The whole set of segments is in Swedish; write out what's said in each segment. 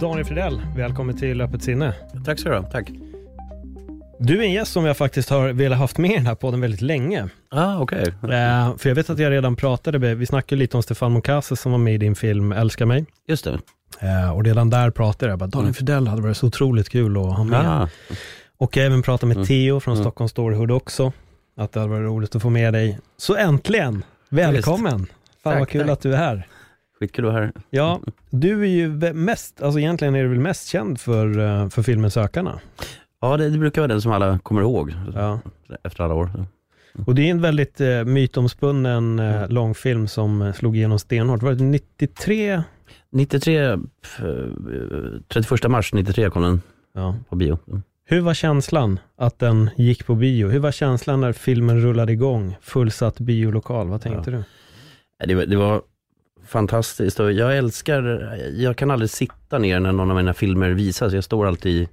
Daniel Fridell, välkommen till Öppet sinne. Tack så du ha. Tack. Du är en gäst som jag faktiskt har velat haft med i den här podden väldigt länge. Ah, okej. Eh, för jag vet att jag redan pratade med, vi snackade lite om Stefan Mokase som var med i din film Älska mig. Just det. Eh, och redan där pratade jag bara, Daniel Fridell hade varit så otroligt kul att ha med. Ah, Och jag även pratat med Theo från Stockholm Storyhood också. Att det hade varit roligt att få med dig. Så äntligen, välkommen. Fan vad Tack, kul tack. att du är här. Skitkul att vara här. Ja, du är ju mest, alltså egentligen är du väl mest känd för, eh, för filmen Sökarna. Ja, det, det brukar vara den som alla kommer ihåg Ja. efter alla år. Och det är en väldigt eh, mytomspunnen eh, långfilm som eh, slog igenom stenhårt. Var det 93? 93, eh, 31 mars 93 kom den Ja. på bio. Hur var känslan att den gick på bio? Hur var känslan när filmen rullade igång? Fullsatt biolokal, vad tänkte du? Det var, det var fantastiskt och jag älskar, jag kan aldrig sitta ner när någon av mina filmer visas. Jag står alltid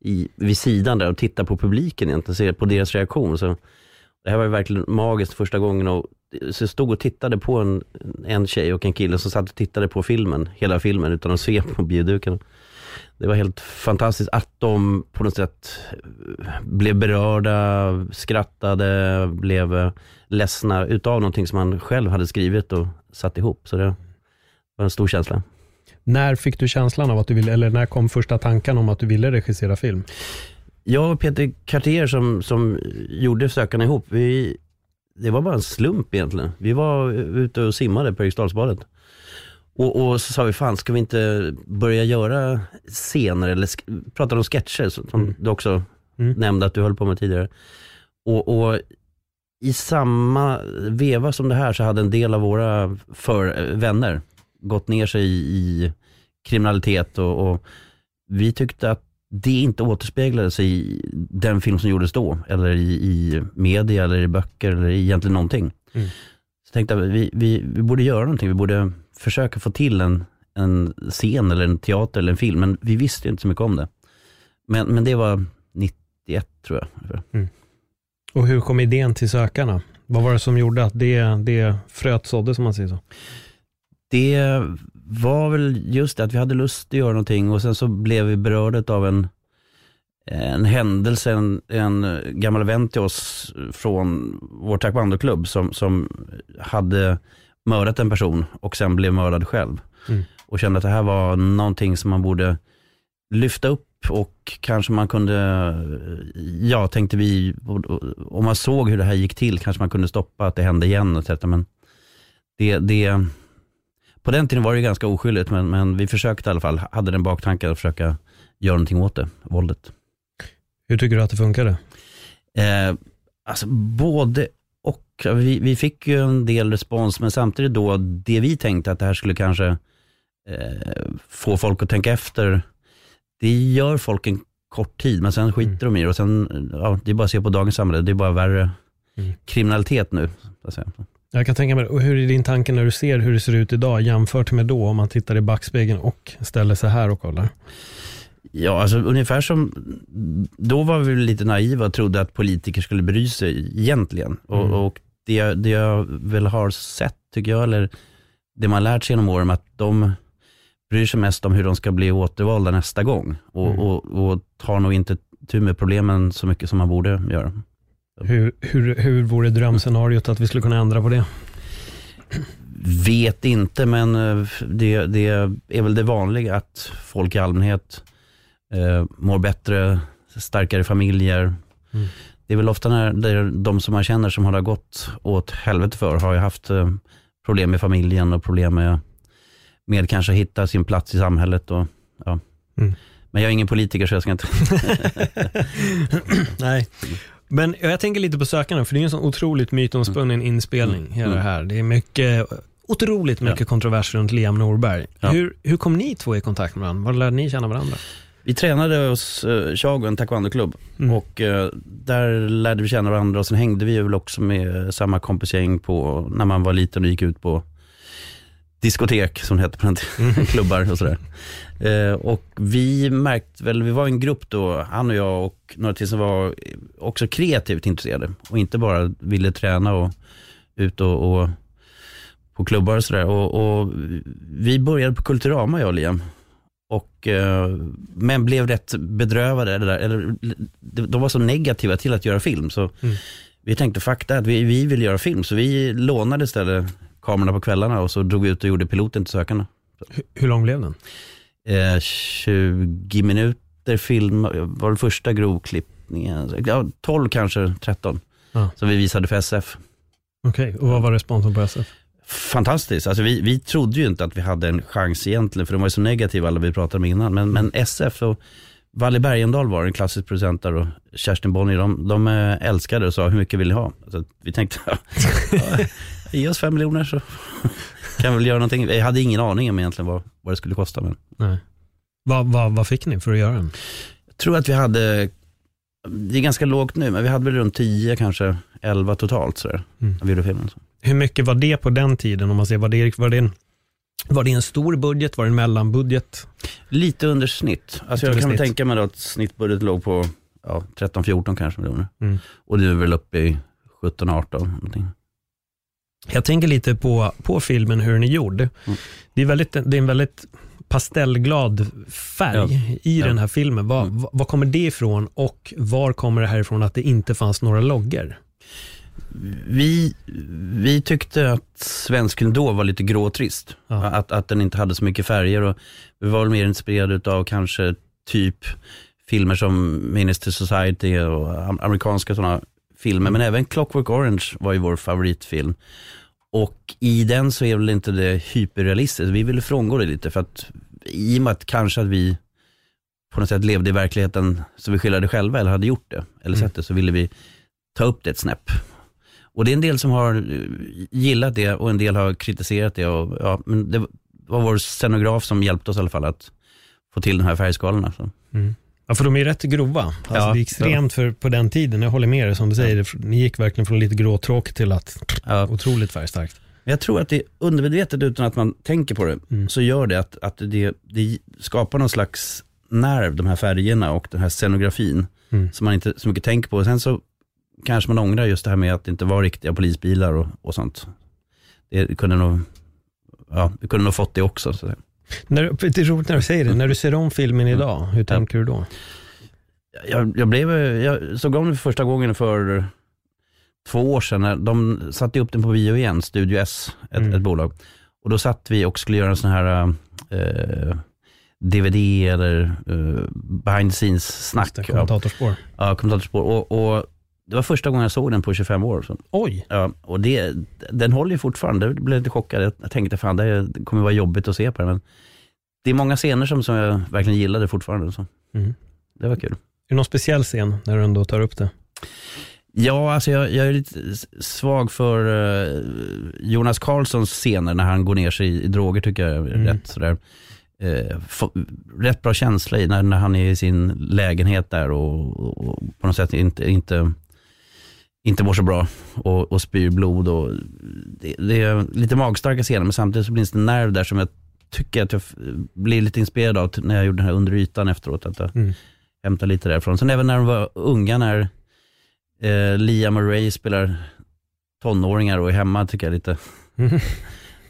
i, vid sidan där och tittar på publiken egentligen, ser på deras reaktion. Så det här var ju verkligen magiskt första gången och så jag stod och tittade på en, en tjej och en kille som satt och tittade på filmen, hela filmen utan att se på bioduken. Det var helt fantastiskt att de på något sätt eh, blev berörda, skrattade, blev eh, ledsna utav någonting som man själv hade skrivit och satt ihop. Så det var en stor känsla. När fick du känslan av att du ville, eller när kom första tanken om att du ville regissera film? Jag och Peter Cartier som, som gjorde Sökarna ihop, vi, det var bara en slump egentligen. Vi var ute och simmade på Eriksdalsbadet. Och, och så sa vi, fan ska vi inte börja göra scener eller sk- prata om sketcher som som du också Mm. nämnde att du höll på med tidigare. Och, och i samma veva som det här så hade en del av våra för, vänner gått ner sig i, i kriminalitet och, och vi tyckte att det inte återspeglade sig i den film som gjordes då, eller i, i media, eller i böcker, eller egentligen någonting. Mm. Så tänkte jag, vi, vi, vi borde göra någonting, vi borde försöka få till en, en scen, eller en teater, eller en film, men vi visste inte så mycket om det. Men, men det var 91 tror jag. Och hur kom idén till Sökarna? Vad var det som gjorde att det, det fröet sådde som man säger så? Det var väl just det att vi hade lust att göra någonting och sen så blev vi berörda av en, en händelse, en, en gammal vän till oss från vår taekwondo-klubb som, som hade mördat en person och sen blev mördad själv. Mm. Och kände att det här var någonting som man borde lyfta upp och kanske man kunde, ja tänkte vi, om man såg hur det här gick till kanske man kunde stoppa att det hände igen. etc. Men det, det, på den tiden var det ganska oskyldigt men, men vi försökte i alla fall, hade den baktanken att försöka göra någonting åt det, våldet. Hur tycker du att det funkade? Eh, alltså både och. Vi, vi fick ju en del respons men samtidigt då det vi tänkte att det här skulle kanske eh, få folk att tänka efter. Det gör folk en kort tid men sen skiter de i det och sen, ja, det är bara att se på dagens samhälle, det är bara värre Mm. kriminalitet nu. Jag kan tänka mig, och hur är din tanke när du ser hur det ser ut idag jämfört med då, om man tittar i backspegeln och ställer sig här och kollar? Ja, alltså ungefär som, då var vi lite naiva och trodde att politiker skulle bry sig egentligen. Och, Mm. och det, jag- det jag väl har sett, tycker jag, eller det man lärt sig genom åren, att de bryr sig mest om hur de ska bli återvalda nästa gång. Och, Mm. och, och tar nog inte tur med problemen så mycket som man borde göra. Hur, hur, hur vore drömscenariot att vi skulle kunna ändra på det? Vet inte, men eh, det, det är väl det vanliga att folk i allmänhet eh, mår bättre, starkare familjer. Mm. Det är väl ofta när det är de som man känner som har det gått åt helvete för har ju haft eh, problem med familjen och problem med, med kanske hitta sin plats i samhället. Och, ja. Mm. Men jag är ingen politiker så jag ska inte... Nej. Men jag tänker lite på sökarna, för det är en sån otroligt mytomspunnen inspelning, Mm. hela det här. Det är mycket, otroligt mycket Ja. kontrovers runt Liam Norberg. Ja. Hur, hur kom ni två i kontakt med varandra? Var lärde ni känna varandra? Vi tränade hos uh, Chago, en taekwondo-klubb. Mm. Och eh, där lärde vi känna varandra och sen hängde vi väl också med samma kompisgäng på, när man var liten och gick ut på diskotek som det hette på den tiden, klubbar och sådär. Eh, och vi märkte väl, vi var en grupp då, han och jag och några till som var också kreativt intresserade och inte bara ville träna och ut och, och på klubbar och sådär. Och, och vi började på Kulturama jag och Liam. Och, eh, men blev rätt bedrövade, eller, där, eller de de var så negativa till att göra film. Så Mm. vi tänkte, fuck that, vi, vi vill göra film. Så vi lånade istället kamerorna på kvällarna och så drog vi ut och gjorde piloten till Sökarna. Hur, hur lång blev den? Eh, 20 minuter film, var det första grovklippningen. Ja, 12 kanske, 13. Ja. Så vi visade för SF. Okej, och vad var responsen på SF? Fantastiskt. Alltså vi, vi trodde ju inte att vi hade en chans egentligen, för de var ju så negativa alla vi pratade med innan. Men, men SF och Valle Bergendahl var en klassisk producent där och Kerstin Bonnier, de, de eh, älskade och sa hur mycket vill ni ha? Så att vi tänkte, ja, ge oss fem miljoner så kan vi väl göra någonting. Jag hade ingen aning om egentligen vad, vad det skulle kosta. Men Nej. Vad, vad, vad fick ni för att göra den? jag tror att vi hade, det är ganska lågt nu, men vi hade väl runt 10, kanske 11 totalt sådär, Mm. när vi gjorde filmen. Så. Hur mycket var det på den tiden? Om man ser, var, det, var, det en, var det en stor budget? Var det en mellanbudget? Lite under snitt. Alltså jag kan snitt. tänka mig att snittbudget låg på ja, 13-14 kanske miljoner. Mm. Och du är väl uppe i 17-18 någonting. Jag tänker lite på, på filmen, hur den är gjord. Mm. Det, är väldigt, det är en väldigt pastellglad färg i Ja. den här filmen. Var, Mm. var, kommer det ifrån och var kommer det här ifrån att det inte fanns några loggor? Vi, vi tyckte att svensken då var lite grå och trist. Ja. Att, att den inte hade så mycket färger och vi var mer inspirerade av kanske typ filmer som Minister Society och am- amerikanska sådana filmer. Men även Clockwork Orange var ju vår favoritfilm. Och i den så är väl inte det hyperrealistiskt. Vi ville frångå det lite för att i och med att kanske att vi på något sätt levde i verkligheten så vi skildrade själva eller hade gjort det eller Mm. sett det så ville vi ta upp det ett snäpp. Och det är en del som har eh, gillat det och en del har kritiserat det. Och, ja, men det var vår scenograf som hjälpte oss i alla fall att få till de här färgskalorna. Så. Ja, för de är rätt grova. Alltså, Ja, det är extremt för, på den tiden. Jag håller med dig som du säger. Ni gick verkligen från lite gråtråkigt till att Ja, otroligt färgstarkt. Jag tror att det är undermedvetet utan att man tänker på det, Mm. så gör det att, att det, det skapar någon slags nerv, de här färgerna och den här scenografin, Mm. som man inte så mycket tänker på. Sen så kanske man ångrar just det här med att det inte var riktiga polisbilar och, och sånt. Det kunde nog, ja, vi kunde nog fått det också. Så. När, det är roligt när du säger det. När du ser om filmen idag, hur tänker du då? Jag, jag, blev, jag såg om den för första gången för två år sedan. De satte upp den på bio igen, Studio S, ett, Mm. ett bolag. Och då satt vi och skulle göra en sån här eh, DVD eller eh, behind the det, Ja, Kommentatorspår. ja, kommentatorspår. Och, och det var första gången jag såg den på 25 år. Så, Oj, ja, och det, den håller ju fortfarande. Jag blev lite chockad. Jag tänkte fan det kommer vara jobbigt att se på den. Men det är många scener som, som jag verkligen gillade fortfarande. Så. Mm. Det var kul. är det någon speciell scen när du ändå tar upp det? Ja, alltså jag, jag är lite svag för eh, Jonas Karlssons scener när han går ner sig i, i droger tycker jag är Mm. rätt sådär. Eh, få, rätt bra känsla i när, när han är i sin lägenhet där och, och på något sätt inte, inte, inte mår så bra och, och spyr blod. Och det, det är lite magstarka scener men samtidigt så finns det en nerv där som jag tycker att jag blir lite inspirerad av när jag gjorde den här under ytan efteråt. Att jag Mm. hämtar lite därifrån. Sen även när de var unga, när eh, Liam och Ray spelar tonåringar och är hemma tycker jag lite, Mm.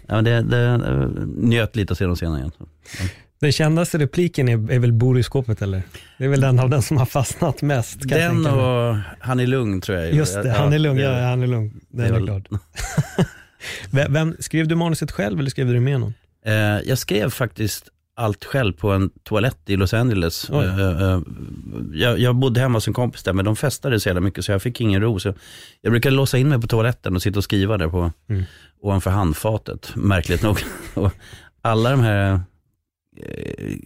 ja, det, det njöt lite att se dem senare igen. Den kändaste repliken är, är väl bor i skåpet eller? Det är väl den av den som har fastnat mest. Den och Han är lugn tror jag. Just det, han är lugn. Ja, han är lugn. Den är klart. Vem, skrev du manuset själv eller skrev du med någon? Eh, jag skrev faktiskt allt själv på en toalett i Los Angeles. Eh, eh, jag, jag bodde hemma hos en kompis där, men de festade så jävla mycket så jag fick ingen ro. Så jag brukade låsa in mig på toaletten och sitta och skriva där på, Mm. ovanför handfatet, märkligt nog. alla de här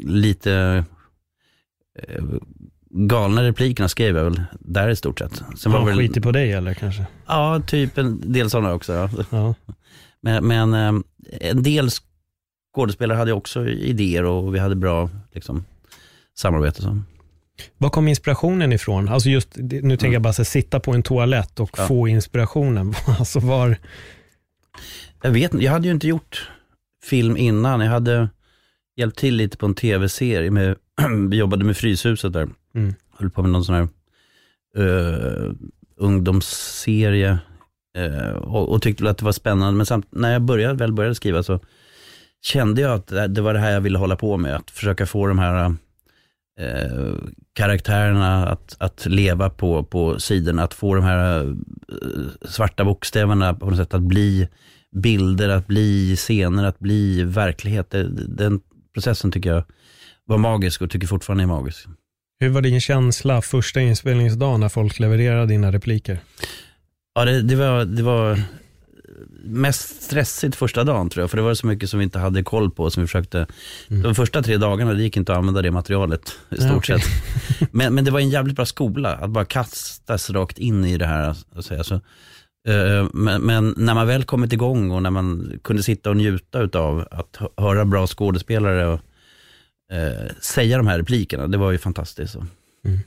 lite eh, galna replikerna skrev jag väl där i stort sett. Sen var väl, skiter på dig eller kanske? Ja, typ en del sådana också. Ja. ja. Men, men eh, en del skådespelare hade också idéer och vi hade bra liksom, samarbete. Så. Var kom inspirationen ifrån? Alltså just, nu tänker mm. jag bara så, sitta på en toalett och ja. få inspirationen. alltså var... Jag vet jag hade ju inte gjort film innan. Jag hade hjälpt till lite på en tv-serie. Med, vi jobbade med Fryshuset där. Mm. Höll på med någon sån här uh, ungdomsserie. Uh, och, och, tyckte att det var spännande. Men samt, när jag började, väl började skriva så kände jag att det var det här jag ville hålla på med. Att försöka få de här uh, karaktärerna att, att leva på, på sidorna. Att få de här svarta bokstäverna på något sätt att bli bilder, att bli scener, att bli verklighet. Den processen tycker jag var magisk och tycker fortfarande är magisk. Hur var din känsla första inspelningsdagen när folk levererade dina repliker? Ja, det, det, var, det var mest stressigt första dagen tror jag, för det var så mycket som vi inte hade koll på som vi försökte. Mm. De första tre dagarna, det gick inte att använda det materialet i stort ja, okay. sett. Men, men det var en jävligt bra skola, att bara kastas rakt in i det här. Alltså, Eh, men, men, när man väl kommit igång och när man kunde sitta och njuta av att höra bra skådespelare och eh, säga de här replikerna, det var ju fantastiskt. Mm.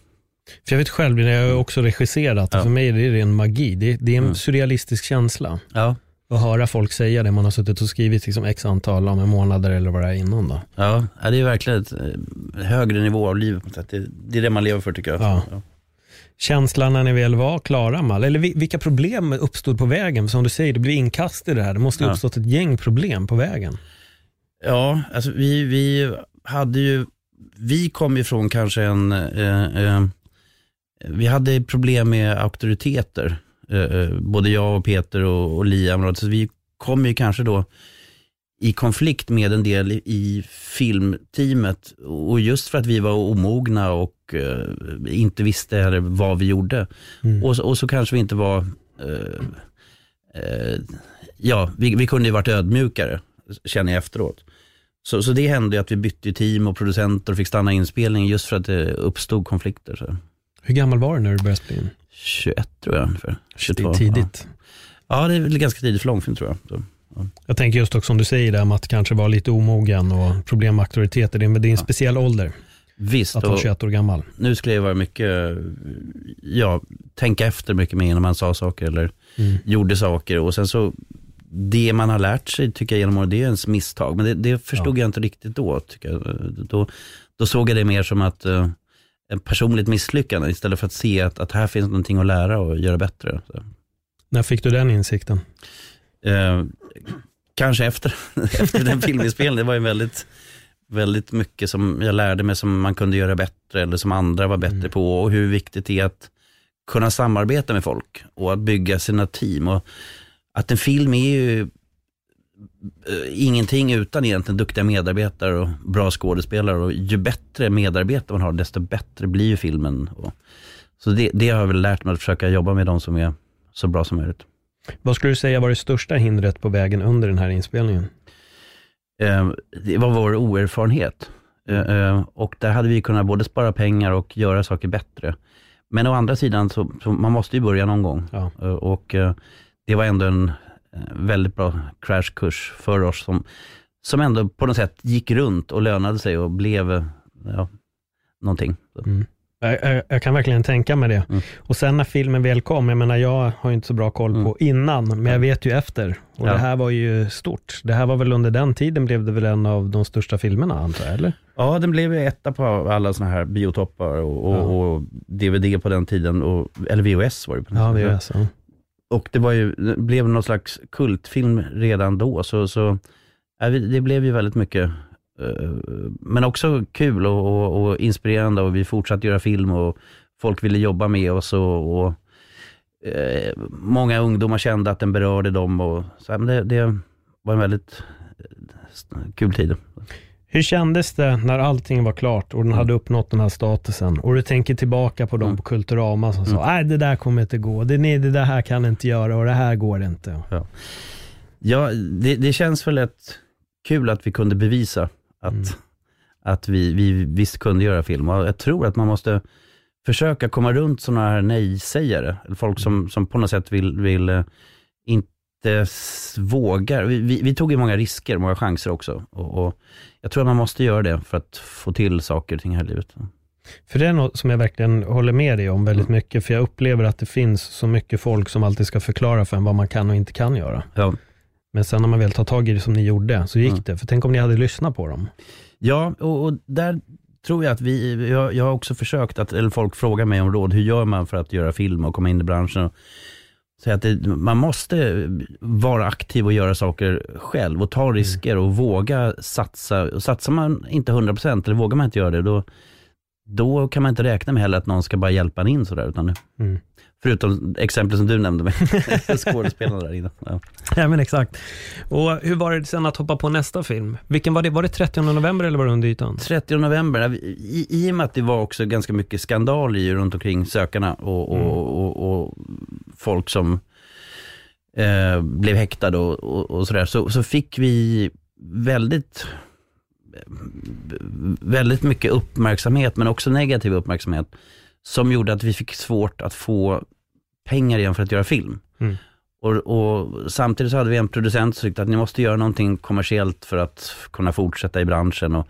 För jag vet själv, när jag också regisserat, ja. för mig är det ren magi. Det, det är en mm. surrealistisk känsla. Ja. Att höra folk säga det man har suttit och skrivit liksom x antal om månader eller vad det är innan. Då. Ja, det är verkligen ett eh, högre nivå av livet. Det, det är det man lever för tycker jag. Ja. Känslan när ni väl var klara Mal? Eller vilka problem uppstod på vägen? Som du säger, det blev inkast i det här. Det måste ha ja. uppstått ett gäng problem på vägen. Ja, alltså vi, vi hade ju, vi kom ifrån kanske en, eh, eh, vi hade problem med auktoriteter. Eh, eh både jag och Peter och, och Liam. Så vi kom ju kanske då i konflikt med en del i filmteamet. Och just för att vi var omogna och uh, inte visste vad vi gjorde. Mm. Och, och, så kanske vi inte var, uh, uh, ja, vi, vi kunde ju varit ödmjukare, känner jag efteråt. Så, så det hände att vi bytte team och producenter och fick stanna inspelningen just för att det uppstod konflikter. Så. Hur gammal var du när du började spela in? 21 tror jag ungefär. 22, tidigt. Ja. ja, det är ganska tidigt för långfilm tror jag. Så. Jag tänker just också som du säger där, att kanske vara lite omogen och problem med auktoriteter. Det är, det är en speciell ålder. Visst. Att vara 21 år gammal. Nu skulle jag vara mycket, ja, tänka efter mycket mer när man sa saker eller mm. gjorde saker. Och sen så, det man har lärt sig tycker jag genom åren, det är ens misstag. Men det, det förstod ja. jag inte riktigt då. Tycker jag. Då, då såg jag det mer som att uh, en personligt misslyckande istället för att se att, att här finns någonting att lära och göra bättre. Så. När fick du den insikten? Uh, kanske efter, efter den filminspelningen. Det var ju väldigt, väldigt mycket som jag lärde mig som man kunde göra bättre eller som andra var bättre mm. på och hur viktigt det är att kunna samarbeta med folk och att bygga sina team. Och att en film är ju eh, ingenting utan egentligen duktiga medarbetare och bra skådespelare. Och ju bättre medarbetare man har, desto bättre blir ju filmen. Så det, det har jag väl lärt mig att försöka jobba med de som är så bra som möjligt. Vad skulle du säga var det största hindret på vägen under den här inspelningen? Eh, det var vår oerfarenhet. Eh, eh, och där hade vi kunnat både spara pengar och göra saker bättre. Men å andra sidan, så, så man måste ju börja någon gång. Ja. Och det var ändå en väldigt bra crashkurs för oss som, som ändå på något sätt gick runt och lönade sig och blev ja, någonting. Mm. Jag, jag, kan verkligen tänka mig det. Mm. Och sen när filmen väl kom, jag menar jag har inte så bra koll på mm. innan, men jag vet ju efter. Och ja. det här var ju stort. Det här var väl under den tiden blev det väl en av de största filmerna antar jag, eller? Ja, den blev etta på alla sådana här biotoppar och, och, ja. och, DVD på den tiden, och, eller VHS var det på den tiden. Ja, VHS. Ja. Och det var ju, det blev någon slags kultfilm redan då, så, så det blev ju väldigt mycket men också kul och, och, och, inspirerande och vi fortsatte göra film och folk ville jobba med oss och, och eh, många ungdomar kände att den berörde dem. Och, så, men det, det var en väldigt eh, kul tid. Hur kändes det när allting var klart och den mm. hade uppnått den här statusen? Och du tänker tillbaka på dem mm. på Kulturama som mm. sa, nej det där kommer inte gå, det, nej, det där här kan inte göra och det här går inte. Ja, ja det, det känns väl ett kul att vi kunde bevisa att, mm. att vi, vi visst kunde göra film. Och jag tror att man måste försöka komma runt sådana här nej-sägare. Folk som, som på något sätt vill, vill eh, inte vågar. Vi, vi, vi tog ju många risker, många chanser också. Och, och jag tror att man måste göra det för att få till saker och ting här i livet. För det är något som jag verkligen håller med dig om väldigt mycket, för jag upplever att det finns så mycket folk som alltid ska förklara för en vad man kan och inte kan göra. Ja. Men sen när man väl tar tag i det som ni gjorde, så gick Mm. det. För tänk om ni hade lyssnat på dem. Ja, och, och där tror jag att vi, jag, jag har också försökt att, eller folk frågar mig om råd, hur gör man för att göra film och komma in i branschen? Och säga att det, man måste vara aktiv och göra saker själv och ta risker och våga satsa. Och satsar man inte 100% eller vågar man inte göra det, då, då kan man inte räkna med heller att någon ska bara hjälpa en in sådär. Utan, Mm. Förutom exempel som du nämnde med skådespelarna där inne. Ja. Ja men exakt. Och hur var det sen att hoppa på nästa film? Vilken var det? Var det 30 november eller var det under ytan? 30 november, i, i och med att det var också ganska mycket skandal i runt omkring sökarna och, och, Mm. och, och folk som eh, blev häktade och sådär, så, så fick vi väldigt väldigt mycket uppmärksamhet, men också negativ uppmärksamhet, som gjorde att vi fick svårt att få pengar igen för att göra film. Mm. Och, och samtidigt så hade vi en producent som tyckte att ni måste göra någonting kommersiellt för att kunna fortsätta i branschen. Och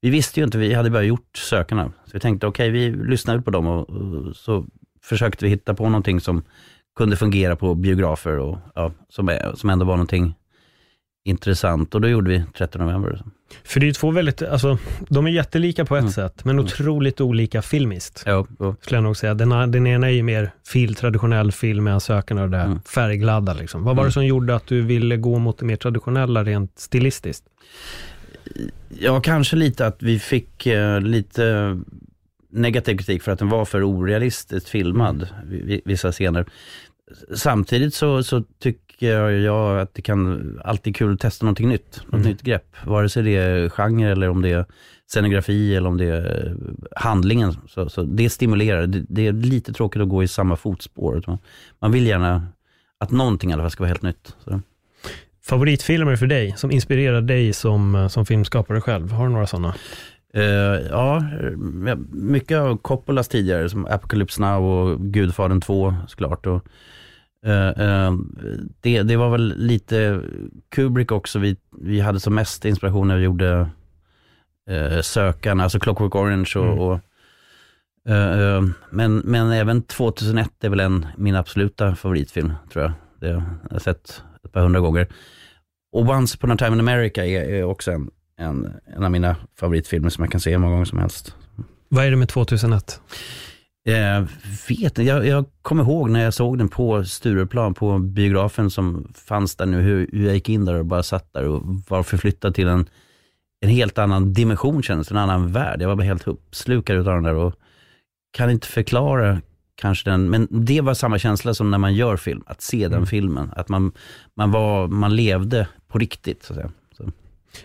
vi visste ju inte, vi hade bara gjort sökarna. Så vi tänkte okej, vi lyssnar på dem och, och så försökte vi hitta på någonting som kunde fungera på biografer och ja, som, som ändå var någonting intressant. Och då gjorde vi 13 november. För det är ju två väldigt, alltså de är jättelika på ett Mm. sätt, men otroligt olika filmiskt. Ja, och, Skulle jag nog säga. Den, den ena är ju mer fil, traditionell film med sökarna och det där Mm. färgglada. Liksom. Vad var det Mm. som gjorde att du ville gå mot det mer traditionella rent stilistiskt? Ja, kanske lite att vi fick eh, lite negativ kritik för att den var för orealistiskt filmad, vi- vissa scener. Samtidigt så, så tycker jag att det kan alltid är kul att testa någonting nytt, något Mm. nytt grepp. Vare sig det är genre eller om det är scenografi eller om det är handlingen. Så, så det stimulerar. Det, det är lite tråkigt att gå i samma fotspår. Man, man vill gärna att någonting i alla fall ska vara helt nytt. Så. Favoritfilmer för dig, som inspirerar dig som, som filmskapare själv? Har du några sådana? Eh, ja, mycket av Coppolas tidigare, som Apocalypse Now och Gudfadern 2 såklart. Och, det, det var väl lite Kubrick också, vi, vi hade som mest inspiration när vi gjorde eh, Sökarna, alltså Clockwork Orange och, Mm. och eh, eh, men, men även 2001 är väl en min absoluta favoritfilm, tror jag. Det har jag sett ett par hundra gånger. Och Once upon a time in America är, är också en, en, en av mina favoritfilmer som jag kan se hur många gånger som helst. Vad är det med 2001? Jag vet inte, jag, jag kommer ihåg när jag såg den på Stureplan, på biografen som fanns där nu, hur, hur jag gick in där och bara satt där och var förflyttad till en, en helt annan dimension kändes en annan värld. Jag var bara helt uppslukad utav den där och kan inte förklara kanske den, men det var samma känsla som när man gör film, att se den Mm. filmen. Att man, man, var, man levde på riktigt. Så att säga.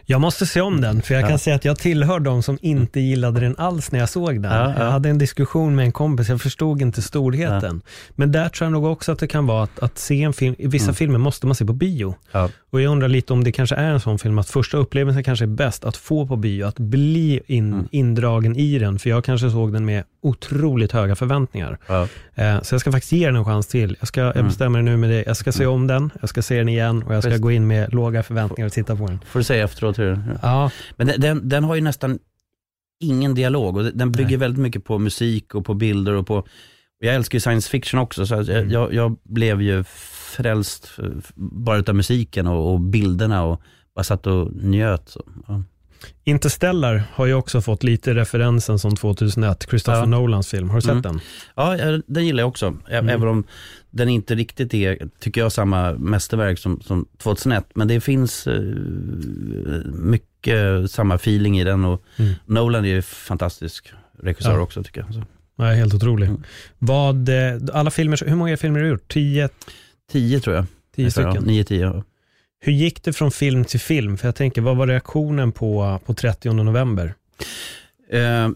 Jag måste se om den, för jag Ja. kan säga att jag tillhör de som inte gillade den alls när jag såg den. Ja, ja. Jag hade en diskussion med en kompis, jag förstod inte storheten. Men där tror jag nog också att det kan vara att, att se en film, i vissa Mm. filmer måste man se på bio. Ja. Och jag undrar lite om det kanske är en sån film, att första upplevelsen kanske är bäst, att få på bio, att bli in, Mm. indragen i den. För jag kanske såg den med otroligt höga förväntningar. Ja. Eh, så jag ska faktiskt ge den en chans till. Jag, ska, jag Mm. bestämmer nu med det. Jag ska se om den, jag ska se den igen och jag ska Visst. gå in med låga förväntningar och titta på den. Får du säga efteråt hur Ja, Men den, den, den har ju nästan ingen dialog och den bygger Nej. väldigt mycket på musik och på bilder och på, jag älskar ju science fiction också så jag, Mm. jag, jag blev ju frälst bara utav musiken och, och bilderna och bara satt och njöt. Så. Ja. Interstellar har ju också fått lite referensen som 2001, Christopher Ja. Nolans film. Har du sett Mm. den? Ja, den gillar jag också. Mm. Även om den inte riktigt är, tycker jag, samma mästerverk som, som 2001. Men det finns eh, mycket samma feeling i den och Mm. Nolan är ju fantastisk regissör Ja. också tycker jag. Så. Nej, helt otrolig. Mm. Vad, eh, alla filmer, hur många filmer har du gjort? Tio, Tio tror jag. tio Ja, stycken? Nio, tio. Ja. Hur gick det från film till film? För jag tänker, vad var reaktionen på, på 30 november? Eh,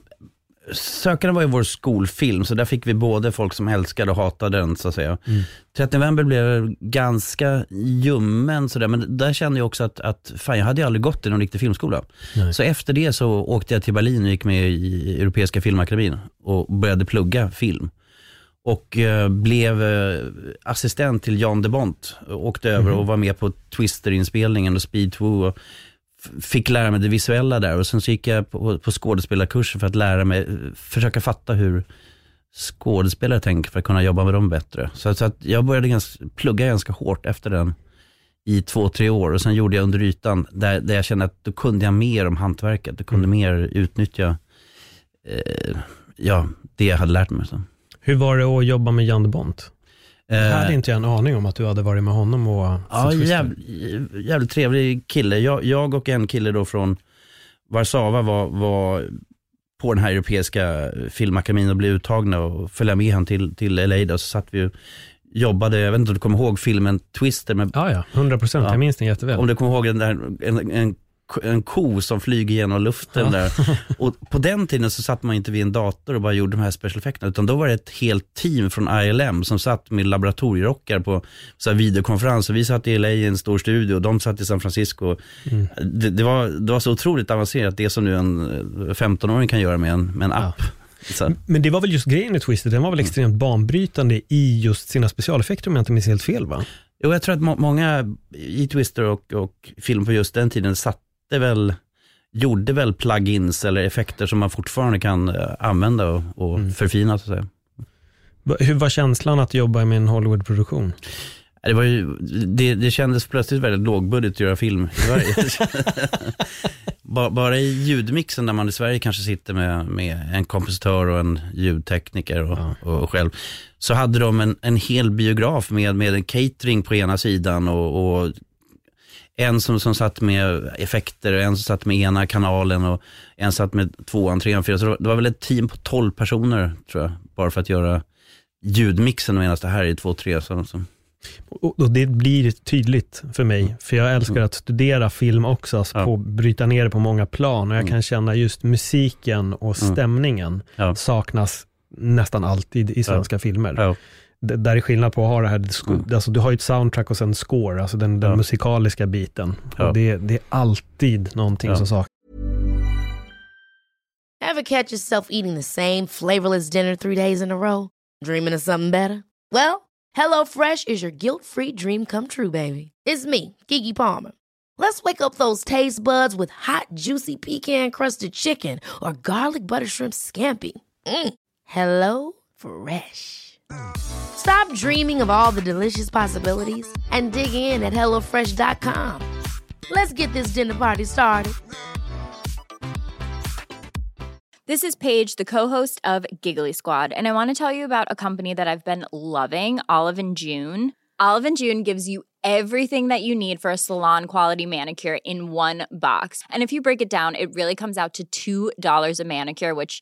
Sökaren var ju vår skolfilm, så där fick vi både folk som älskade och hatade den så att säga. Mm. 30 november blev ganska ljummen sådär, men där kände jag också att, att fan, jag hade ju aldrig gått i någon riktig filmskola. Nej. Så efter det så åkte jag till Berlin och gick med i Europeiska filmakademin och började plugga film. Och eh, blev eh, assistent till Jan de Bont. Åkte över mm. och var med på Twister-inspelningen och Speed 2. Och fick lära mig det visuella där och sen så gick jag på, på skådespelarkurser för att lära mig, försöka fatta hur skådespelare tänker för att kunna jobba med dem bättre. Så, så att jag började ganska, plugga ganska hårt efter den i två, tre år och sen gjorde jag under ytan där, där jag kände att då kunde jag mer om hantverket, då kunde mm. mer utnyttja eh, ja, det jag hade lärt mig. Så. Hur var det att jobba med Jan de Bont? Eh, jag hade inte en aning om att du hade varit med honom och Ja, jävligt, jävligt trevlig kille. Jag, jag, och en kille då från Warszawa var, var på den här europeiska filmakademin och blev uttagna och följde med han till, till LA. Då, så satt vi och jobbade, jag vet inte om du kommer ihåg filmen Twister? Med, ja, ja, 100 procent. Ja, jag minns den jätteväl. Om du kommer ihåg den där, en, en en ko som flyger genom luften ja. där. Och på den tiden så satt man inte vid en dator och bara gjorde de här special effekterna, utan då var det ett helt team från ILM som satt med laboratorierockar på så här videokonferens. Och vi satt i LA i en stor studio och de satt i San Francisco. Mm. Det, det, var, det var så otroligt avancerat, det som nu en 15-åring kan göra med en, med en app. Ja. Så. Men det var väl just grejen i Twisted, den var väl mm. extremt banbrytande i just sina specialeffekter om jag inte minns helt fel va? Jo, jag tror att må många i Twister och, och film på just den tiden satt satte väl, gjorde väl plugins eller effekter som man fortfarande kan eh, använda och, och mm. förfina. Så att säga. Hur var känslan att jobba med en Hollywood-produktion? Det, var ju, det, det kändes plötsligt väldigt lågbudget att göra film i Sverige. bara, i ljudmixen där man i Sverige kanske sitter med, med en kompositör och en ljudtekniker och, ja. och, själv. Så hade de en, en hel biograf med, med en catering på ena sidan och, och en som, som satt med effekter, en som satt med ena kanalen och en satt med tvåan, trean, fyran. Så det var väl ett team på tolv personer tror jag, bara för att göra ljudmixen medan det här är två, tre. Så, så. Och det blir tydligt för mig, för jag älskar mm. att studera film också, alltså ja. på, bryta ner det på många plan och jag mm. kan känna just musiken och mm. stämningen ja. saknas nästan alltid i svenska ja. filmer där är skillnad på att ha det här, mm. alltså du har ju ett soundtrack och sen score, alltså den, den ja. musikaliska biten. Ja. Och det, det är alltid någonting ja. som saknas. Have catch yourself eating the same flavorless dinner three days in a row? Dreaming of something better? Well, hello fresh is your guilt free dream come true baby. It's me, Gigi Palmer. Let's wake up those taste buds with hot juicy pecan crusted chicken or garlic butter shrimp scampi. Mm. Hello fresh. Stop dreaming of all the delicious possibilities and dig in at HelloFresh.com. Let's get this dinner party started. This is Paige, the co-host of Giggly Squad, and I want to tell you about a company that I've been loving, Olive and June. Olive and June gives you everything that you need for a salon quality manicure in one box. And if you break it down, it really comes out to $2 a manicure, which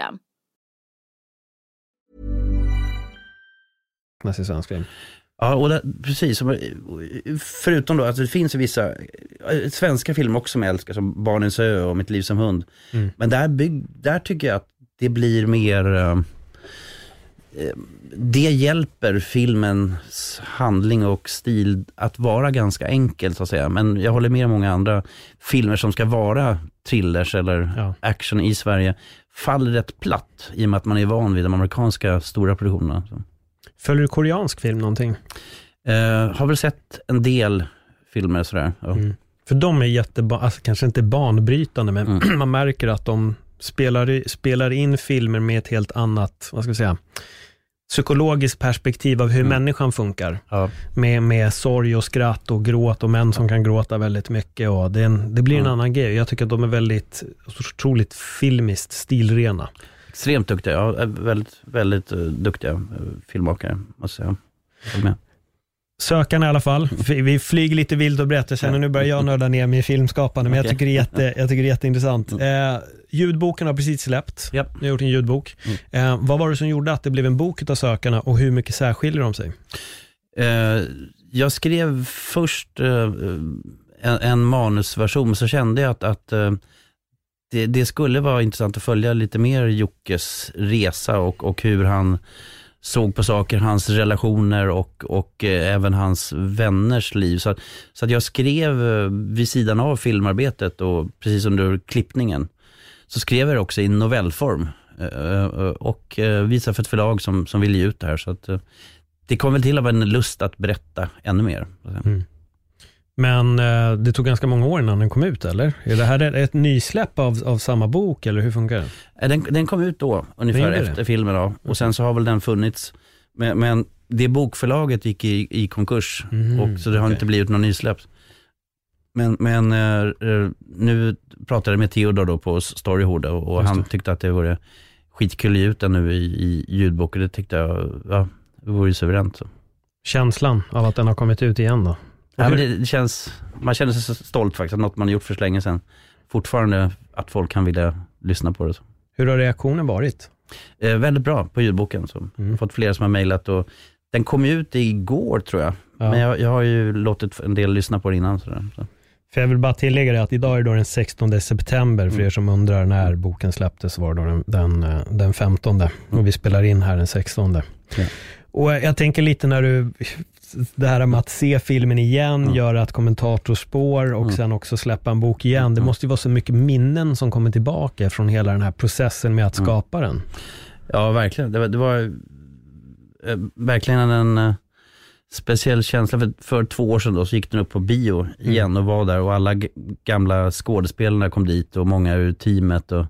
System. I svensk film. Ja, och det, precis. Förutom då att det finns vissa svenska filmer också som jag älskar, som Barnens ö och Mitt liv som hund. Mm. Men där, bygg, där tycker jag att det blir mer eh, det hjälper filmens handling och stil att vara ganska enkel så att säga. Men jag håller med många andra filmer som ska vara thrillers eller ja. action i Sverige faller rätt platt i och med att man är van vid de amerikanska stora produktionerna. Följer du koreansk film någonting? Uh, har väl sett en del filmer sådär. Ja. Mm. För de är jätteba, alltså kanske inte banbrytande, men mm. man märker att de spelar, spelar in filmer med ett helt annat, vad ska jag säga, psykologiskt perspektiv av hur mm. människan funkar. Ja. Med, med sorg och skratt och gråt och män som kan gråta väldigt mycket. Och det, en, det blir en mm. annan grej. Jag tycker att de är väldigt otroligt filmiskt stilrena. Extremt duktiga, ja, väldigt, väldigt uh, duktiga uh, filmmakare måste jag säga. Sökarna i alla fall. Vi flyger lite vilt och. Jag känner nu börjar jag nörda ner mig i filmskapande, men jag tycker det är, jätte, jag tycker det är jätteintressant. Eh, ljudboken har precis släppt. Yep. Ni har gjort en ljudbok. Mm. Eh, vad var det som gjorde att det blev en bok av Sökarna och hur mycket särskiljer de sig? Eh, jag skrev först eh, en, en, manusversion, så kände jag att, att eh, det, det, skulle vara intressant att följa lite mer Jockes resa och, och hur han såg på saker, hans relationer och, och eh, även hans vänners liv. Så, att, så att jag skrev eh, vid sidan av filmarbetet och precis under klippningen, så skrev jag det också i novellform eh, eh och eh, visade för ett förlag som, som ville ge ut det här. Så att, eh, det kom väl till av en lust att berätta ännu mer. Mm. Men eh, det tog ganska många år innan den kom ut, eller? Är det här ett nysläpp av, av samma bok, eller hur funkar det? Den, den kom ut då, ungefär efter det? filmen. Då. Och sen så har väl den funnits. Men, men det bokförlaget gick i, i konkurs, mm, och, så det har okay. inte blivit någon nysläpp. Men, men uh, nu pratade jag med Theodor då på Storyhood och, och han tyckte att det vore skitkul att ge ut den nu i, i ljudbok och det tyckte jag, ja, det vore suveränt. Så. Känslan av att den har kommit ut igen då? Ja, men det, känns, man känner sig så stolt faktiskt, att något man har gjort för så länge sedan, fortfarande att folk kan vilja lyssna på det. Så. Hur har reaktionen varit? Eh, väldigt bra på ljudboken. Så. Mm. Jag har fått flera som har mejlat och den kom ut igår tror jag. Ja. Men jag, jag, har ju låtit en del lyssna på det innan. Så, så. För jag vill bara tillägga det att idag är det den 16 september, för mm. er som undrar när boken släpptes var det den, den, eh, den 15 och vi spelar in här den 16. Ja. Och jag tänker lite när du, det här med att se filmen igen, mm. göra ett kommentatorspår och mm. sen också släppa en bok igen. Det mm. måste ju vara så mycket minnen som kommer tillbaka från hela den här processen med att mm. skapa den. Ja, verkligen. Det var, det var äh, verkligen en äh, speciell känsla. För, för två år sedan då, så gick den upp på bio igen mm. och var där och alla gamla skådespelarna kom dit och många ur teamet. Och,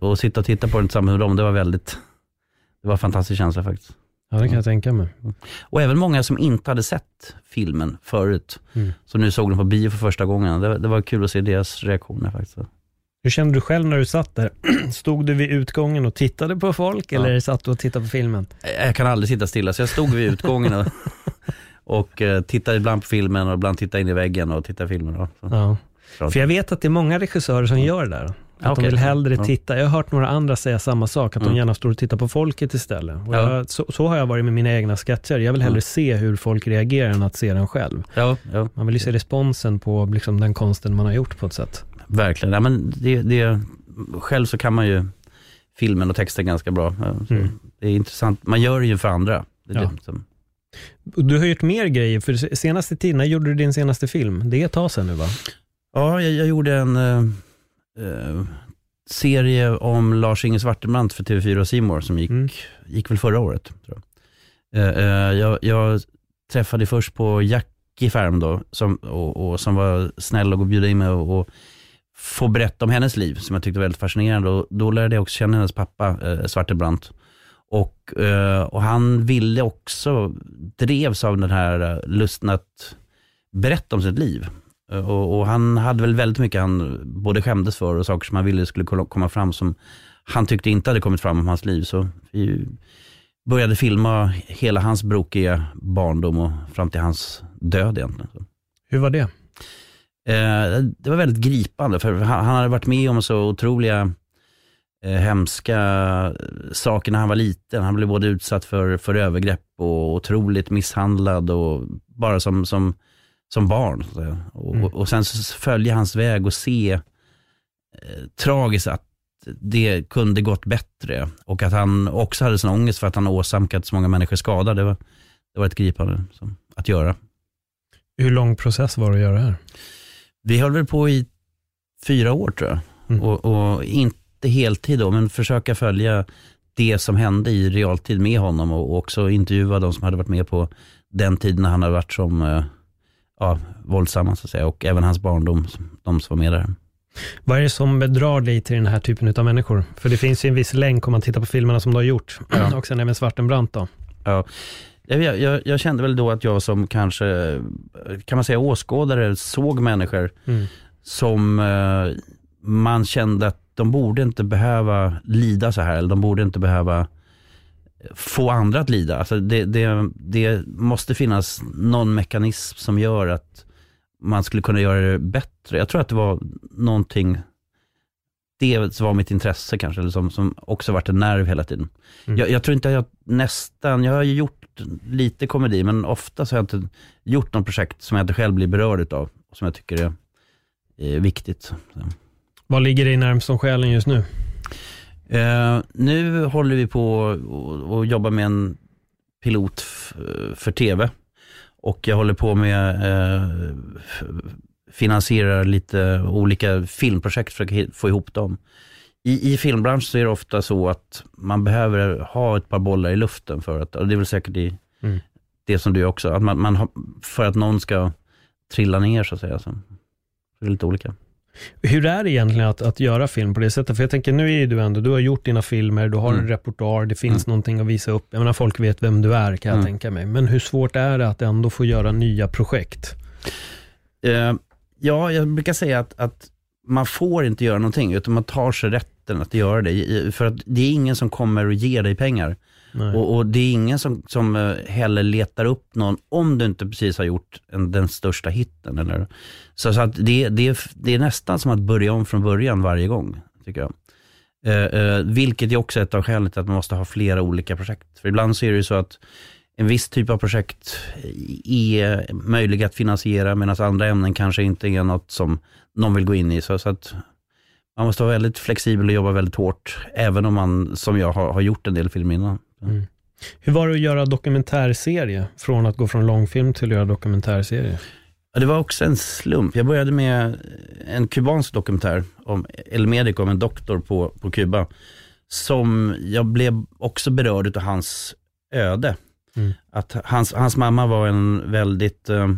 och sitta och titta på den tillsammans med dem, det var väldigt, det var en fantastisk känsla faktiskt. Ja, det kan jag tänka mig. Och även många som inte hade sett filmen förut, mm. som nu såg den på bio för första gången. Det, det var kul att se deras reaktioner faktiskt. Hur kände du själv när du satt där? Stod du vid utgången och tittade på folk ja. eller satt du och tittade på filmen? Jag kan aldrig sitta stilla, så jag stod vid utgången och, och uh, tittade ibland på filmen och ibland tittade in i väggen och tittade på filmen. Ja. För jag vet att det är många regissörer som gör det där. Att okay. de vill hellre titta. Jag har hört några andra säga samma sak, att mm. de gärna står och tittar på folket istället. Ja. Jag, så, så, har jag varit med mina egna sketcher. Jag vill hellre mm. se hur folk reagerar än att se den själv. Ja, ja. Man vill ju se responsen på liksom, den konsten man har gjort på ett sätt. Verkligen. Ja, men det, det, själv så kan man ju filmen och texten ganska bra. Mm. Det är intressant. Man gör det ju för andra. Det ja. som... Du har gjort mer grejer, för senaste tiden, när gjorde du din senaste film? Det är ett tag sedan nu va? Ja, jag, jag gjorde en eh, serie om Lars-Inge Svartenbrandt för TV4 och Simor som gick, mm. gick väl förra året. Tror jag. Eh, eh, jag, jag träffade först på Jackie Färm då, som, och, och, som var snäll och bjöd in mig och, och få berätta om hennes liv som jag tyckte var väldigt fascinerande. Och då lärde jag också känna hennes pappa, eh, Svartenbrandt. Och, eh, och han ville också, drevs av den här eh, lusten att berätta om sitt liv. Eh, och, och, han hade väl väldigt mycket han både skämdes för och saker som han ville skulle komma fram som han tyckte inte hade kommit fram om hans liv. Så vi började filma hela hans brokiga barndom och fram till hans död egentligen. Hur var det? Eh, det var väldigt gripande för han, han hade varit med om så otroliga eh, hemska saker när han var liten. Han blev både utsatt för, för övergrepp och otroligt misshandlad och bara som, som som barn. Och, mm. och, sen följa hans väg och se eh, tragiskt att det kunde gått bättre och att han också hade sån ångest för att han åsamkat så många människor skada. Det var, det var ett gripande så, att göra. Hur lång process var det att göra det här? Vi höll väl på i fyra år tror jag. Mm. Och, och, inte heltid då, men försöka följa det som hände i realtid med honom och också intervjua de som hade varit med på den tiden när han hade varit som eh, ja, våldsamma så att säga och även hans barndom, de som var med där. Vad är det som drar dig till den här typen av människor? För det finns ju en viss länk om man tittar på filmerna som du har gjort ja. och sen även Svartenbrandt då. Ja, jag, jag, jag, kände väl då att jag som kanske, kan man säga åskådare, såg människor mm. som eh, man kände att de borde inte behöva lida så här, eller de borde inte behöva få andra att lida. Alltså det, det, det måste finnas någon mekanism som gör att man skulle kunna göra det bättre. Jag tror att det var någonting, det var mitt intresse kanske, eller som, som också varit en nerv hela tiden. Mm. Jag, jag, tror inte jag nästan, jag har ju gjort lite komedi, men ofta så har jag inte gjort något projekt som jag inte själv blir berörd av, som jag tycker är, är viktigt. Vad ligger dig närmst om själen just nu? Eh, nu håller vi på och, och jobbar med en pilot för tv. Och jag håller på med eh, finansierar lite olika filmprojekt för att få ihop dem. I, I filmbranschen så är det ofta så att man behöver ha ett par bollar i luften för att, och det är väl säkert i Mm. det som du också, att man, man för att någon ska trilla ner så att säga. Så, det är lite olika. Hur är det egentligen att, att göra film på det sättet? För jag tänker, nu är du ändå, du har gjort dina filmer, du har en Mm. repertoar, det finns Mm. någonting att visa upp. Jag menar, folk vet vem du är kan jag Mm. tänka mig. Men hur svårt är det att ändå få göra nya projekt? Eh, ja, jag brukar säga att, att man får inte göra någonting, utan man tar sig rätten att göra det. För att det är ingen som kommer och ger dig pengar. Och, och det är ingen som, som eh, heller letar upp någon om du inte precis har gjort en, den största hitten. Eller? Så, så att det, det, det är nästan som att börja om från början varje gång, tycker jag. Eh, eh, vilket är också ett av skälen till att man måste ha flera olika projekt. För ibland så är det ju så att en viss typ av projekt är möjliga att finansiera medan andra ämnen kanske inte är något som någon vill gå in i. Så, så att man måste vara väldigt flexibel och jobba väldigt hårt, även om man, som jag, har, har gjort en del film innan. Hur var det att göra dokumentärserie? Från att gå från långfilm till att göra dokumentärserie? Ja, det var också en slump. Jag började med en kubansk dokumentär om El Medico, om en doktor på, på Kuba. Som jag blev också berörd av hans öde. Mm. Att hans, hans mamma var en väldigt eh,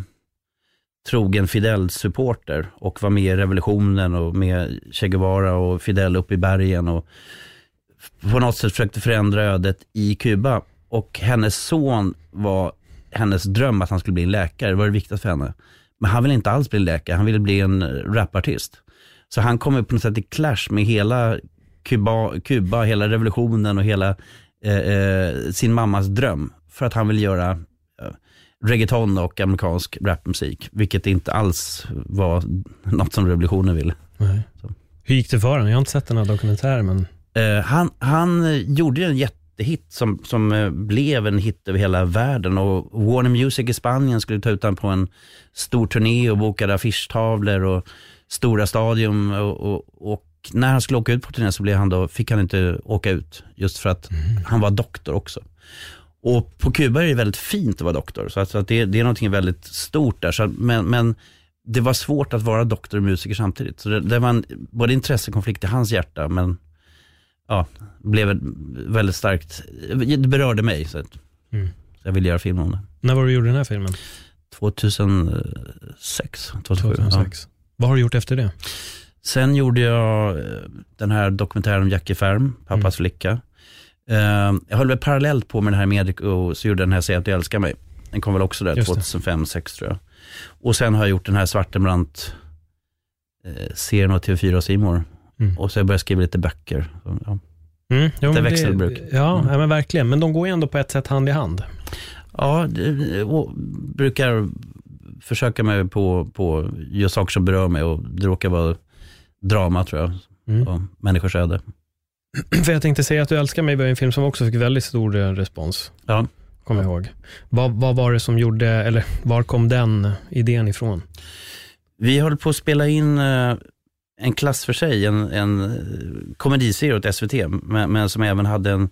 trogen Fidel-supporter och var med i revolutionen och med Che Guevara och Fidel upp i bergen och på något sätt försökte förändra ödet i Kuba. Och hennes son var hennes dröm att han skulle bli en läkare, det var det viktigaste för henne. Men han ville inte alls bli läkare, han ville bli en rapartist. Så han kom ju på något sätt i clash med hela Kuba, Kuba hela revolutionen och hela eh, eh, sin mammas dröm. För att han ville göra eh, reggaeton och amerikansk rapmusik. Vilket inte alls var något som revolutionen ville. Nej. Hur gick det för honom? Jag har inte sett den här dokumentären, men Eh, han, han eh, gjorde en jättehit som, som eh, blev en hit över hela världen och Warner Music i Spanien skulle ta ut honom på en stor turné och bokade affischtavlor och stora stadium och, och, och när han skulle åka ut på turné så blev han då, fick han inte åka ut just för att han var doktor också. Och på Kuba är det väldigt fint att vara doktor, så att, så att det, det är någonting väldigt stort där. Så, att- men, men det var svårt att vara doktor och musiker samtidigt. Så det, det var en, både intressekonflikt i hans hjärta, men ja, blev väldigt starkt, det berörde mig. Så att, Mm. så jag ville göra film om det. när var du gjorde den här filmen? 2006, 2007. Ja. 2006. Vad har du gjort efter det? Sen gjorde jag eh, den här dokumentären om Jackie Färm, pappas Mm. flicka. Eh, jag höll väl parallellt på med den här med och så gjorde den här Säg att du älskar mig. Den kom väl också där Just det. 2005 2006 tror jag. Och sen har jag gjort den här Svartenbrandt eh, av TV4 och Simor. Mm. Och så har jag skriva lite böcker. Så, ja. Mm, jo, men växelbruk. Ja, Mm. ja, men verkligen. Men de går ju ändå på ett sätt hand i hand. Ja, det, och brukar försöka mig på, på göra saker som berör mig och det råkar vara drama tror jag. Mm. Och människors öde. För jag tänkte säga att du älskar mig var en film som också fick väldigt stor eh, respons. Ja. Kommer jag ihåg. Vad, vad var det som gjorde, eller var kom den idén ifrån? Vi håller på att spela in eh, en klass för sig, en, en komediserie åt SVT, men, men som även hade en,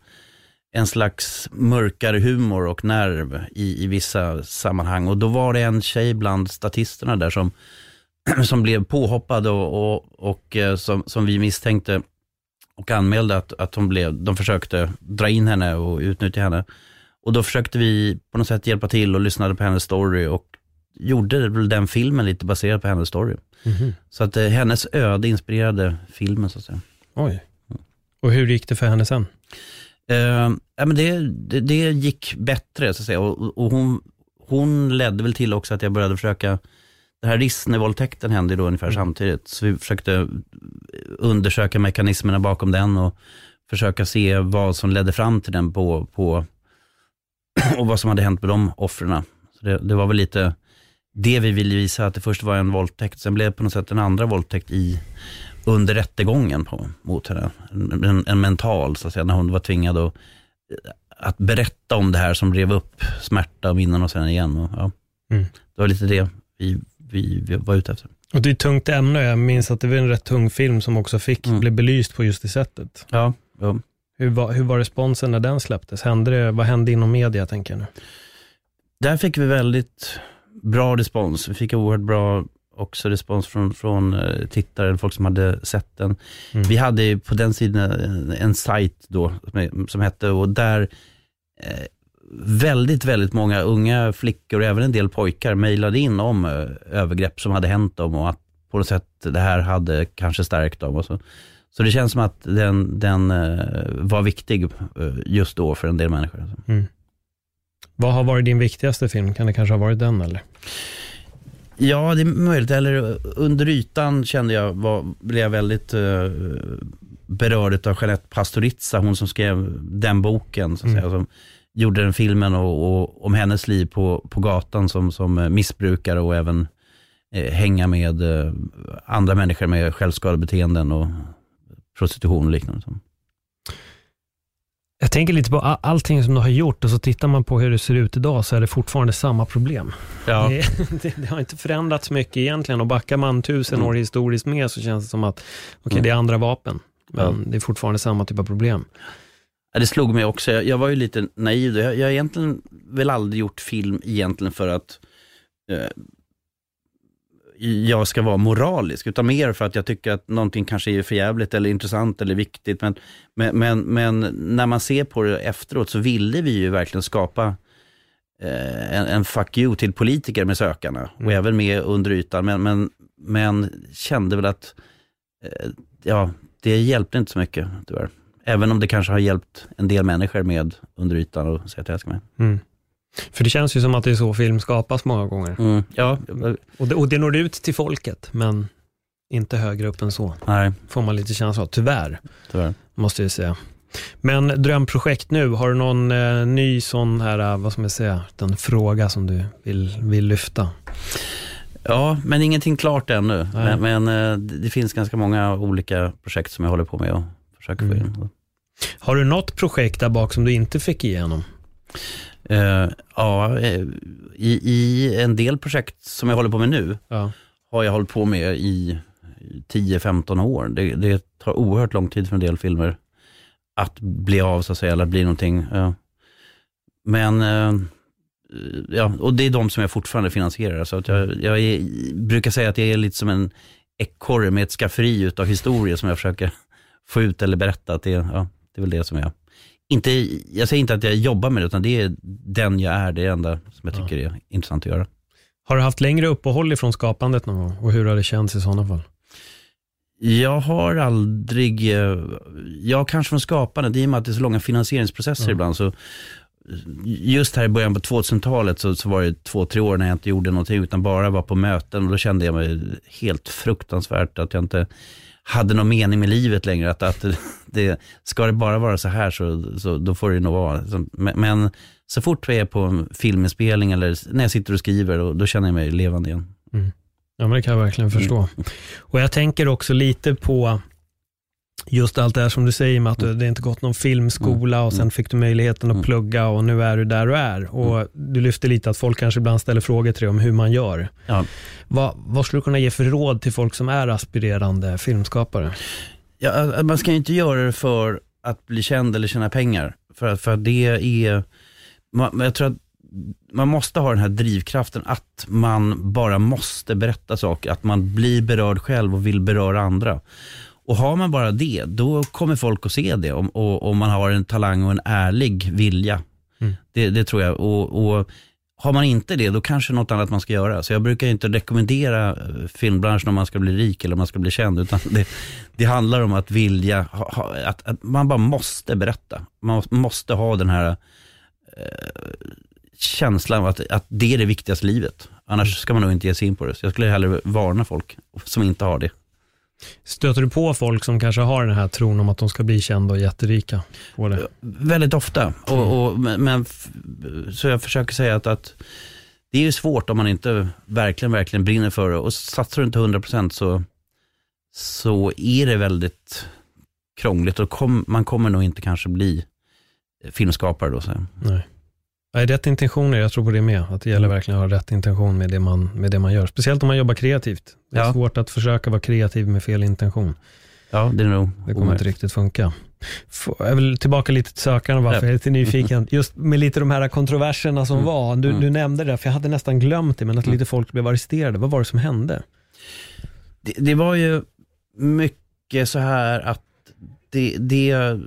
en slags mörkare humor och nerv i, i vissa sammanhang. Och då var det en tjej bland statisterna där som, som blev påhoppad och, och, och eh, som, som vi misstänkte och anmälde att, att hon blev, de försökte dra in henne och utnyttja henne. Och då försökte vi på något sätt hjälpa till och lyssnade på hennes story och gjorde den filmen lite baserad på hennes story. Mhm. Så att eh, hennes öde inspirerade filmen så att säga. Oj. Och hur gick det för henne sen? Eh, ja, men det, det, det gick bättre så att säga och, och hon, hon ledde väl till också att jag började försöka den här Rissne-våldtäkten hände då ungefär Mm. samtidigt. Så vi försökte undersöka mekanismerna bakom den och försöka se vad som ledde fram till den på, på och vad som hade hänt med de offren. Så det, det var väl lite det vi ville visa, att det först var en våldtäkt, sen blev det på något sätt en andra våldtäkt i, under rättegången på, mot henne. En, en, en mental, så att säga, när hon var tvingad att, att berätta om det här som rev upp smärta och minnen och sen igen. Och, ja. Mm. Det var lite det vi, vi, vi var ute efter. Och det är ett tungt ämne. Jag minns att det var en rätt tung film som också fick, Mm. blev belyst på just det sättet. Ja, ja. Hur var, hur var responsen när den släpptes? Hände det, vad hände inom media, tänker jag nu? Där fick vi väldigt bra respons. Vi fick oerhört bra också respons från, från eh, tittare, folk som hade sett den. Mm. Vi hade på den sidan en, en sajt då som, hette, och där eh, väldigt, väldigt många unga flickor och även en del pojkar mejlade in om eh, övergrepp som hade hänt dem och att på något sätt det här hade kanske stärkt dem. Och så. så det känns som att den, den eh, var viktig eh, just då för en del människor. Vad har varit din viktigaste film? Kan det kanske ha varit den eller? Ja, det är möjligt. Eller under ytan kände jag, var, blev jag väldigt uh, berörd av Jeanette Pastoriza, hon som skrev den boken, så att Mm. säga, som gjorde den filmen och, och, om hennes liv på, på gatan som, som eh, missbrukare och även eh, hänga med eh, andra människor med självskadebeteenden och prostitution och liknande. Jag tänker lite på allting som du har gjort och så tittar man på hur det ser ut idag så är det fortfarande samma problem. Ja, Det, det, det har inte förändrats mycket egentligen och backar man tusen år historiskt med så känns det som att okej, Mm. det är andra vapen. Men Ja. det är fortfarande samma typ av problem. Ja, det slog mig också. Jag, jag var ju lite naiv. Jag, jag har egentligen väl aldrig gjort film egentligen för att eh, jag ska vara moralisk, utan mer för att jag tycker att någonting kanske är förjävligt eller intressant eller viktigt. Men, men, men, men när man ser på det efteråt så ville vi ju verkligen skapa eh, en, en fuck you till politiker med sökarna och Mm. även med under ytan. Men, men, men kände väl att eh, ja, det hjälpte inte så mycket tyvärr. Även om det kanske har hjälpt en del människor med under ytan och säga att jag älskar mig. Mm. För det känns ju som att det är så film skapas många gånger. Mm. Ja, Och det, och det når ut till folket, men inte högre upp än så. nej, Får man lite känsla av, tyvärr, tyvärr. måste jag säga. Men drömprojekt nu, har du någon eh, ny sån här, eh, vad ska man säga, den fråga som du vill, vill lyfta? Ja, men ingenting klart ännu. Nej. Men, men eh, det det finns ganska många olika projekt som jag håller på med och försöker få Mm. in. Har du något projekt där bak som du inte fick igenom? Eh, ja, i, i en del projekt som jag håller på med nu Ja. har jag hållit på med i 10-15 år. Det, det tar oerhört lång tid för en del filmer att bli av så att säga, eller bli någonting. Ja. Men, eh, ja, och det är de som jag fortfarande finansierar. Så att jag, jag är, brukar säga att jag är lite som en ekorre med ett skafferi utav historier som jag försöker få ut eller berätta. Att det, ja, det är väl det som jag, inte, jag säger inte att jag jobbar med det, utan det är den jag är, det är det enda som jag tycker är intressant att göra. Har du haft längre uppehåll ifrån skapandet någon gång? Och hur har det känts i sådana fall? Jag har aldrig, eh, jag kanske från skapandet, i och med att det är så långa finansieringsprocesser Ja. ibland, så just här i början på 2000-talet så, så var det två, tre år när jag inte gjorde någonting utan bara var på möten och då kände jag mig helt fruktansvärt att jag inte hade någon mening med livet längre. Att, att det, ska det bara vara så här så, så då får det nog vara. Men, så fort vi är på en filminspelning eller när jag sitter och skriver, då, då känner jag mig levande igen. Ja, men det kan jag verkligen förstå. Och jag tänker också lite på just allt det här som du säger med att du, det inte gått någon filmskola och sen Mm. fick du möjligheten att Mm. plugga och nu är du där du är. Och du lyfter lite att folk kanske ibland ställer frågor till dig om hur man gör. Ja. Vad, vad skulle du kunna ge för råd till folk som är aspirerande filmskapare? Ja, man ska inte göra det för att bli känd eller tjäna pengar. För, för det är, man, jag tror att man måste ha den här drivkraften att man bara måste berätta saker, att man blir berörd själv och vill beröra andra. Och har man bara det, då kommer folk att se det om, och, om man har en talang och en ärlig vilja. Mm. Det, det tror jag. Och, och har man inte det, då kanske något annat man ska göra. Så jag brukar inte rekommendera eh, filmbranschen om man ska bli rik eller om man ska bli känd, utan det, det handlar om att vilja, ha, att, att man bara måste berätta. Man måste ha den här eh, känslan att, att det är det viktigaste livet. Annars ska man nog inte ge sig in på det. Så jag skulle hellre varna folk som inte har det. Stöter du på folk som kanske har den här tron om att de ska bli kända och jätterika? På det? Väldigt ofta. Och, och, men, men, så jag försöker säga att, att det är ju svårt om man inte verkligen, verkligen brinner för det. Och satsar du inte 100% så, så är det väldigt krångligt och kom, man kommer nog inte kanske bli filmskapare då. Så. Nej. Nej, rätt intentioner, jag tror på det med. Att det gäller verkligen att ha rätt intention med det man, med det man gör. Speciellt om man jobbar kreativt. Det är Ja. svårt att försöka vara kreativ med fel intention. Ja, det är nog Det kommer omöjligt. inte riktigt funka. Jag vill tillbaka lite till sökaren bara, Ja. för jag är lite nyfiken. Just med lite de här kontroverserna som Mm. var. Du, Mm. du nämnde det, för jag hade nästan glömt det, men att Mm. lite folk blev arresterade. Vad var det som hände? Det, det var ju mycket så här att det, det,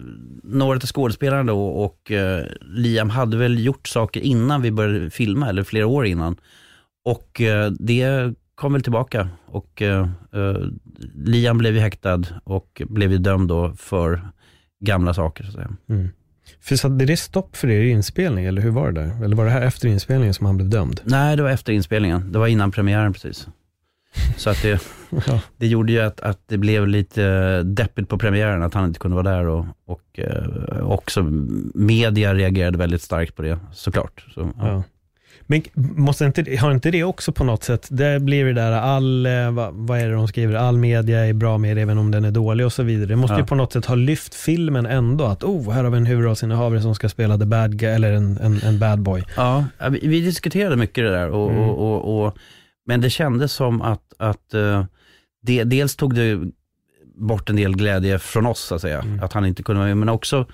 några av skådespelarna då och eh, Liam hade väl gjort saker innan vi började filma, eller flera år innan. Och eh, det kom väl tillbaka och eh, eh, Liam blev ju häktad och blev ju dömd då för gamla saker. Så att säga. Mm. För satte det stopp för er inspelning, eller hur var det där? Eller var det här efter inspelningen som han blev dömd? Nej, det var efter inspelningen. Det var innan premiären precis. Så att det, Ja. det gjorde ju att, att det blev lite deppigt på premiären att han inte kunde vara där och, och eh, också media reagerade väldigt starkt på det såklart. Så, ja. Ja. Men måste inte, har inte det också på något sätt, det blir det där all, eh, vad, vad är det de skriver, all media är bra med även om den är dålig och så vidare. Det måste Ja. ju på något sätt ha lyft filmen ändå, att oh, här har vi en huvudrollsinnehavare som ska spela the bad guy, eller en, en, en bad boy. Ja, vi, vi diskuterade mycket det där, och, Mm. och, och, och, men det kändes som att, att eh, det, dels tog det bort en del glädje från oss, så att säga, Mm. att han inte kunde vara med, men också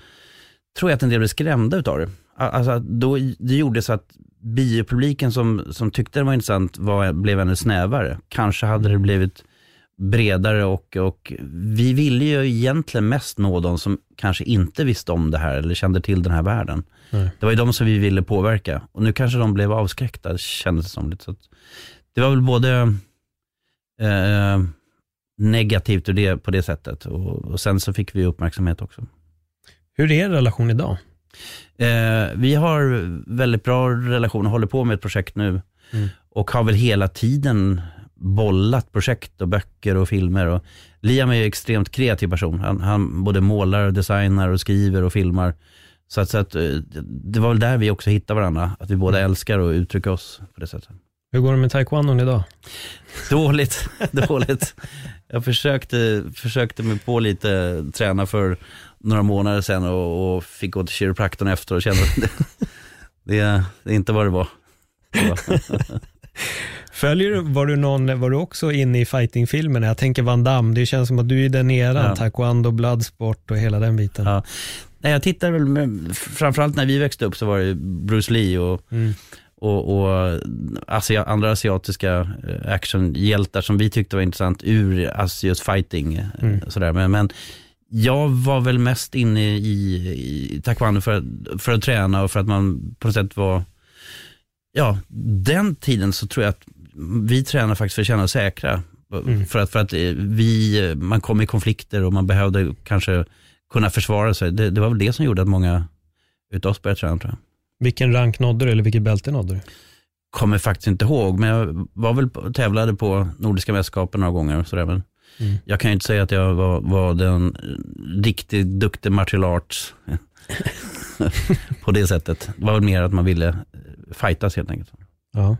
tror jag att en del blev skrämda utav det. Alltså, då, det gjorde så att biopubliken som, som tyckte det var intressant var, blev ännu snävare. Kanske hade det blivit bredare och, och vi ville ju egentligen mest nå de som kanske inte visste om det här eller kände till den här världen. Nej. Det var ju de som vi ville påverka och nu kanske de blev avskräckta kändes det som. Lite. Så det var väl både eh, negativt ur det, på det sättet och, och sen så fick vi uppmärksamhet också. Hur är er relation idag? Eh, vi har väldigt bra relation och håller på med ett projekt nu Mm. och har väl hela tiden bollat projekt och böcker och filmer. Och Liam är ju extremt kreativ person. Han, han både målar, designar och skriver och filmar. Så att, så att eh, det var väl där vi också hittade varandra, att vi båda älskar att uttrycka oss på det sättet. Hur går det med taekwondon idag? Dåligt, dåligt. Jag försökte, försökte mig på lite träna för några månader sedan och, och fick gå till kiropraktorn efter och kände att det, det, det inte vad det var. Det var- Följer du, var du, någon, var du också inne i fightingfilmerna? Jag tänker Van Damme, det känns som att du är den eran, Ja. taekwondo, bloodsport och hela den biten. Ja. Nej, jag tittar väl, med, framförallt när vi växte upp så var det Bruce Lee och, Mm. Och, och asia, andra asiatiska eh, actionhjältar som vi tyckte var intressant ur just fighting. eh, Mm. Sådär. Men, men jag var väl mest inne i, i taekwondo för, att- för att träna och för att man på något sätt var, ja, den tiden så tror jag att vi tränade faktiskt för att känna oss säkra. Mm. För att, för att eh, vi, man kom i konflikter och man behövde kanske kunna försvara sig. Det, det var väl det som gjorde att många utav oss började träna tror jag. Vilken rank nådde du eller vilket bälte nådde du? Kommer faktiskt inte ihåg, men jag var väl på, tävlade på Nordiska mästerskapen några gånger. Sådär, men Mm. Jag kan ju inte säga att jag var, var den riktigt duktig martial arts på det sättet. Det var väl mer att man ville eh, fightas helt enkelt. Ja.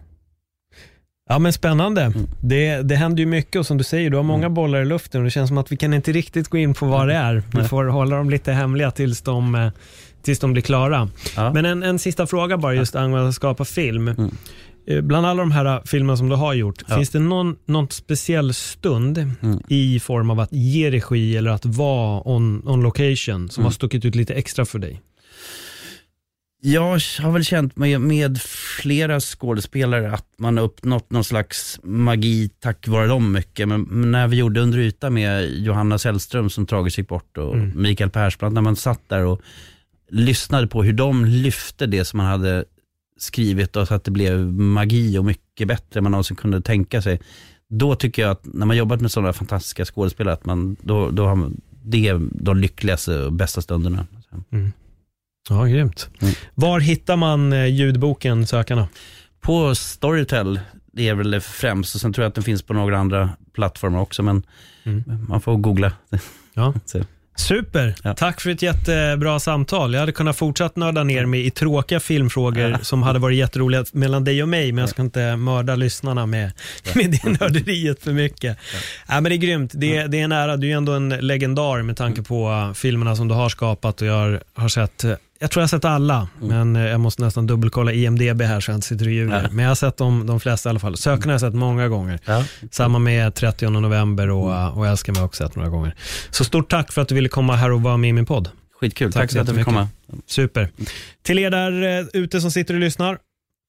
Ja men spännande. Mm. Det, det händer ju mycket och som du säger, du har många Mm. bollar i luften och det känns som att vi kan inte riktigt gå in på vad det är. Vi får hålla dem lite hemliga tills de, eh, tills de blir klara. Ja. Men en, en sista fråga bara just angående att skapa film. Mm. Eh, Bland alla de här filmerna som du har gjort, Ja. finns det någon, någon speciell stund Mm. i form av att ge regi eller att vara on, on location som Mm. har stuckit ut lite extra för dig? Jag har väl känt med, med flera skådespelare att man har uppnått någon slags magi tack vare dem mycket. Men men när vi gjorde Under yta med Johanna Sällström som tragiskt gick bort och Mm. Mikael Persbrandt, när man satt där och lyssnade på hur de lyfte det som man hade skrivit och så att det blev magi och mycket bättre än man någonsin kunde tänka sig. Då tycker jag att när man jobbat med sådana fantastiska skådespelare, att man, då, då har man, det är de lyckligaste och bästa stunderna. Ja, grymt. Mm. Var hittar man eh, ljudboken Sökarna? På Storytel, det är väl det främst. Och sen tror jag att den finns på några andra plattformar också, men man får googla. Ja. Super. Ja. Tack för ett jättebra samtal. Jag hade kunnat fortsätta nörda ner mig i tråkiga filmfrågor som hade varit jätteroliga mellan dig och mig, men jag ska inte mörda lyssnarna med, med det nörderiet för mycket. Ja. men det är grymt. Det, det är en ära. Du är ändå en legendar med tanke på uh, filmerna som du har skapat och jag har, sett jag tror jag har sett alla, men uh, jag måste nästan dubbelkolla IMDB här så jag inte sitter och ljuger. Ja. Men jag har sett de, de flesta i alla fall. Sökarna har jag sett många gånger. Ja. Samma med 30 november och, uh, och Älskar mig också sett några gånger. Så stort tack för att du ville komma här och vara med i min podd. Skitkul, Tack tack, så att du fick komma. Super. Till er där eh, ute som sitter och lyssnar,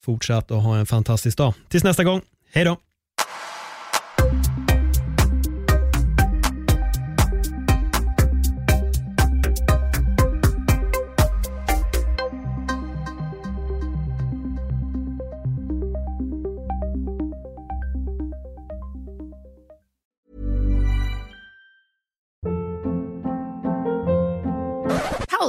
fortsätt att ha en fantastisk dag. Tills nästa gång, hej då.